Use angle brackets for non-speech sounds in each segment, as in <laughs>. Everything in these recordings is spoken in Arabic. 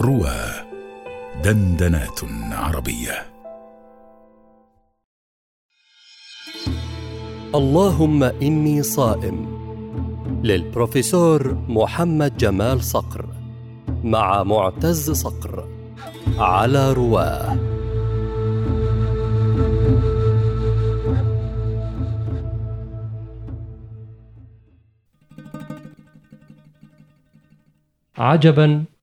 روى دندنات عربية. اللهم إني صائم. للبروفيسور محمد جمال صقر مع معتز صقر على رواه عجبا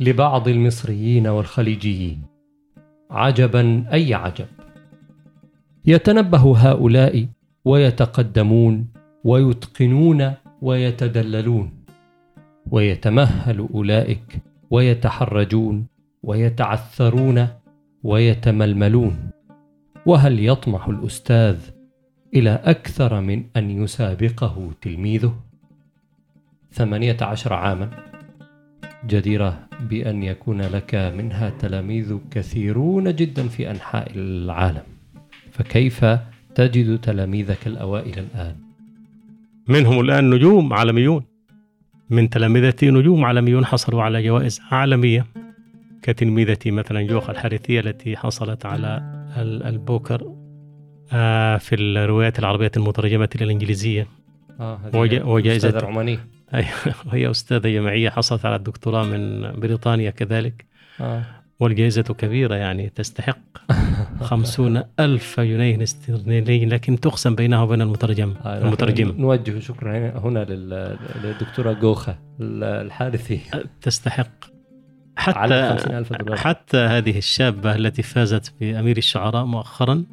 لبعض المصريين والخليجيين. عجبا أي عجب؟ يتنبه هؤلاء ويتقدمون ويتقنون ويتدللون ويتمهل أولئك ويتحرجون ويتعثرون ويتململون. وهل يطمح الأستاذ إلى أكثر من أن يسابقه تلميذه؟ ثمانية عشر عاما. جديرة بأن يكون لك منها تلاميذ كثيرون جدا في أنحاء العالم. فكيف تجد تلاميذك الأوائل الآن؟ منهم الآن نجوم عالميون. من تلامذتي نجوم عالميون حصلوا على جوائز عالمية. كتلميذتي مثلا جوخ الحارثية التي حصلت على ال- البوكر آه، في الروايات العربية المترجمة إلى الإنجليزية وج- وجائزة- روماني أي- <laughs> وهي أستاذة جامعية حصلت على الدكتوراه من بريطانيا كذلك. آه. والجائزة كبيرة يعني تستحق <laughs> خمسون ألف جنيه استرليني لكن تقسم بينها وبين المترجم. آه، المترجم. نوجه شكرا هنا- هنا لل- للدكتورة جوخة الحارثي. تستحق. على حتى 50,000 دولار. حتى هذه الشابة التي فازت بأمير الشعراء مؤخرا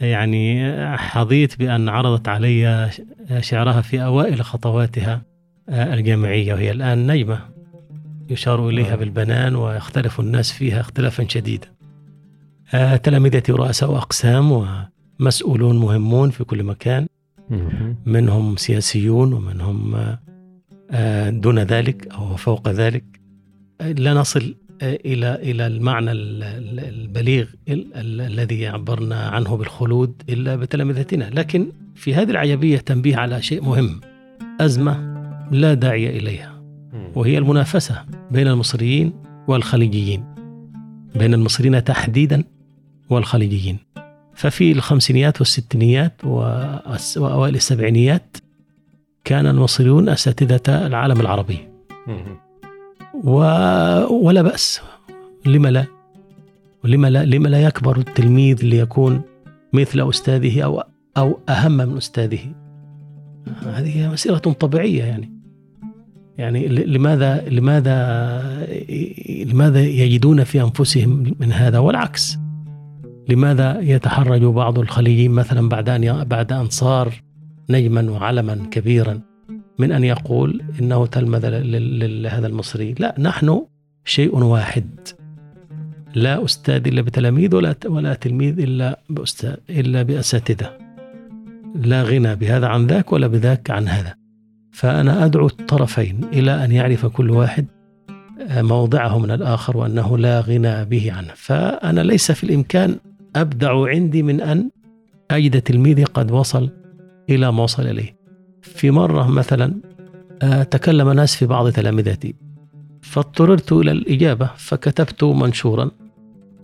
يعني حظيت بأن عرضت علي شعرها في أوائل خطواتها. الجامعية وهي الآن نجمة يشار إليها آه. بالبنان ويختلف الناس فيها اختلافا شديدا. آه، تلامذتي رؤساء أقسام ومسؤولون مهمون في كل مكان. منهم سياسيون ومنهم آه، دون ذلك أو فوق ذلك. لا نصل إلى إلى المعنى ال- ال- البليغ ال- ال- الذي عبرنا عنه بالخلود إلا بتلامذتنا، لكن في هذه العجبيه تنبيه على شيء مهم أزمة. لا داعي إليها. وهي المنافسة بين المصريين والخليجيين. بين المصريين تحديدا والخليجيين. ففي الخمسينيات والستينيات وأوائل السبعينيات كان المصريون أساتذة العالم العربي. و... ولا بأس. لما لا؟ لما لا؟ لما لا يكبر التلميذ ليكون مثل أستاذه أو أو أهم من أستاذه؟ هذه مسيرة طبيعية يعني. يعني لماذا لماذا لماذا يجدون في أنفسهم من هذا والعكس؟ لماذا يتحرج بعض الخليجيين مثلا بعد أن بعد أن صار نجما وعلما كبيرا من أن يقول إنه تلمذ لهذا المصري؟ لا نحن شيء واحد. لا أستاذ إلا بتلاميذ ولا ولا تلميذ إلا بأستاذ إلا بأساتذة. لا غنى بهذا عن ذاك ولا بذاك عن هذا. فأنا أدعو الطرفين إلى أن يعرف كل واحد موضعه من الآخر وأنه لا غنى به عنه. فأنا ليس في الإمكان أبدع عندي من أن أجد تلميذي قد وصل إلى ما وصل إليه. في مرة مثلا آه، تكلم ناس في بعض تلامذتي فاضطررت إلى الإجابة فكتبت منشورا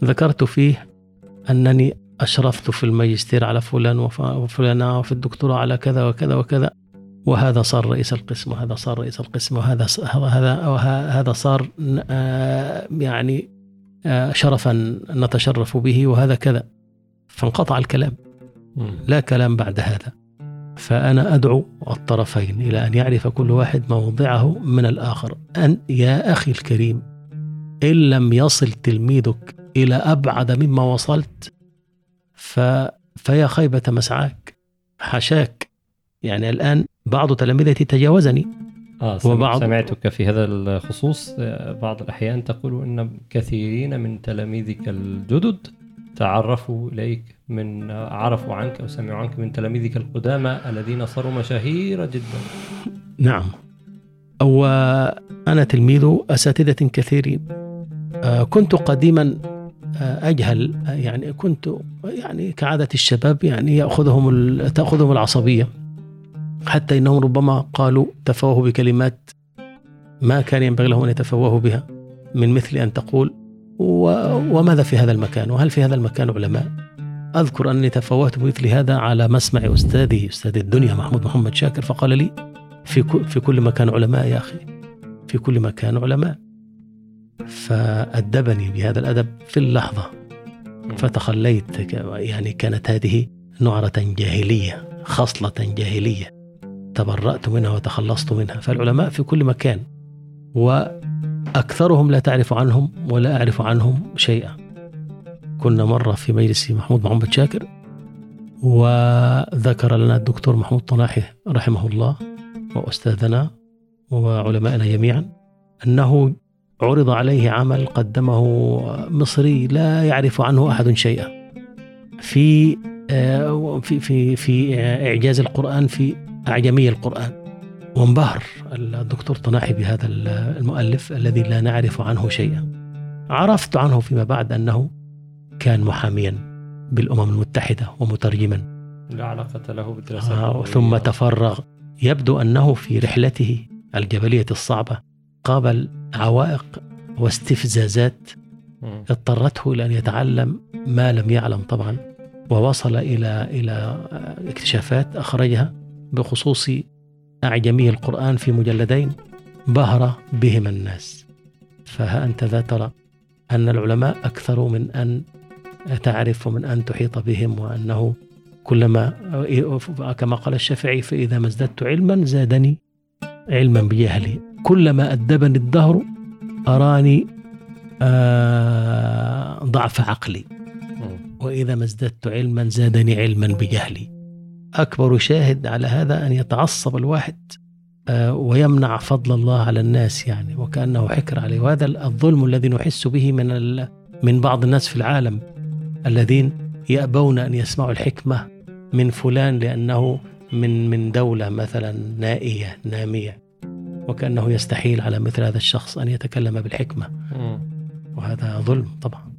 ذكرت فيه أنني أشرفت في الماجستير على فلان وف- وفلانة وفي الدكتوراه على كذا وكذا وكذا. وهذا صار رئيس القسم وهذا صار رئيس القسم وهذا هذا هذا صار آه، يعني آه، شرفا نتشرف به وهذا كذا. فانقطع الكلام. لا كلام بعد هذا. فأنا أدعو الطرفين إلى أن يعرف كل واحد موضعه من الآخر. أن يا أخي الكريم إن لم يصل تلميذك إلى أبعد مما وصلت ف... فيا خيبة مسعاك حشاك. يعني الآن بعض تلامذتي تجاوزني. آه وبعض- سمعتك في هذا الخصوص. آه، بعض الأحيان تقول أن كثيرين من تلاميذك الجدد تعرفوا إليك من عرفوا عنك أو سمعوا عنك من تلاميذك القدامى الذين صاروا مشاهير جدا. نعم. وأنا تلميذ أساتذة كثيرين. آه، كنت قديما آه، أجهل يعني كنت يعني كعادة الشباب يعني يأخذهم تأخذهم العصبية. حتى إنهم ربما قالوا تفوهوا بكلمات ما كان ينبغي لهم أن يتفوهوا بها من مثل أن تقول و... وماذا في هذا المكان؟ وهل في هذا المكان علماء؟ أذكر أني تفوهت بمثل هذا على مسمع أستاذي أستاذ الدنيا محمود محمد شاكر فقال لي في, ك... في كل مكان علماء يا أخي في كل مكان علماء. فأدبني بهذا الأدب في اللحظة فتخليت يعني كانت هذه نعرة جاهلية خصلة جاهلية. تبرأت منها وتخلصت منها. فالعلماء في كل مكان وأكثرهم لا تعرف عنهم ولا أعرف عنهم شيئا. كنا مرة في مجلس محمود محمد شاكر وذكر لنا الدكتور محمود طناحي رحمه الله وأستاذنا وعلمائنا جميعا أنه عرض عليه عمل قدمه مصري لا يعرف عنه أحد شيئا. في آه، في في في إعجاز القرآن في أعجمي القرآن. وانبهر الدكتور طناحي بهذا المؤلف الذي لا نعرف عنه شيئا. عرفت عنه فيما بعد أنه كان محاميا بالأمم المتحدة ومترجما. لا علاقة له بالدراسات آه ثم تفرغ. يبدو أنه في رحلته الجبلية الصعبة قابل عوائق واستفزازات اضطرته إلى أن يتعلم ما لم يعلم طبعا. ووصل إلى إلى اكتشافات أخرجها. بخصوص أعجمي القرآن في مجلدين بهر بهما الناس. فها أنت ذا ترى أن العلماء أكثر من أن تعرف ومن أن تحيط بهم وأنه كلما كما قال الشافعي فإذا ما ازددت علما زادني علما بجهلي. كلما أدبني الدهر أراني آه ضعف عقلي. وإذا ما ازددت علما زادني علما بجهلي. أكبر شاهد على هذا أن يتعصب الواحد آه ويمنع فضل الله على الناس يعني وكأنه حكر عليه. وهذا الظلم الذي نحس به من من بعض الناس في العالم الذين يأبون أن يسمعوا الحكمة من فلان لأنه من من دولة مثلا نائية نامية وكأنه يستحيل على مثل هذا الشخص أن يتكلم بالحكمة. وهذا ظلم طبعا.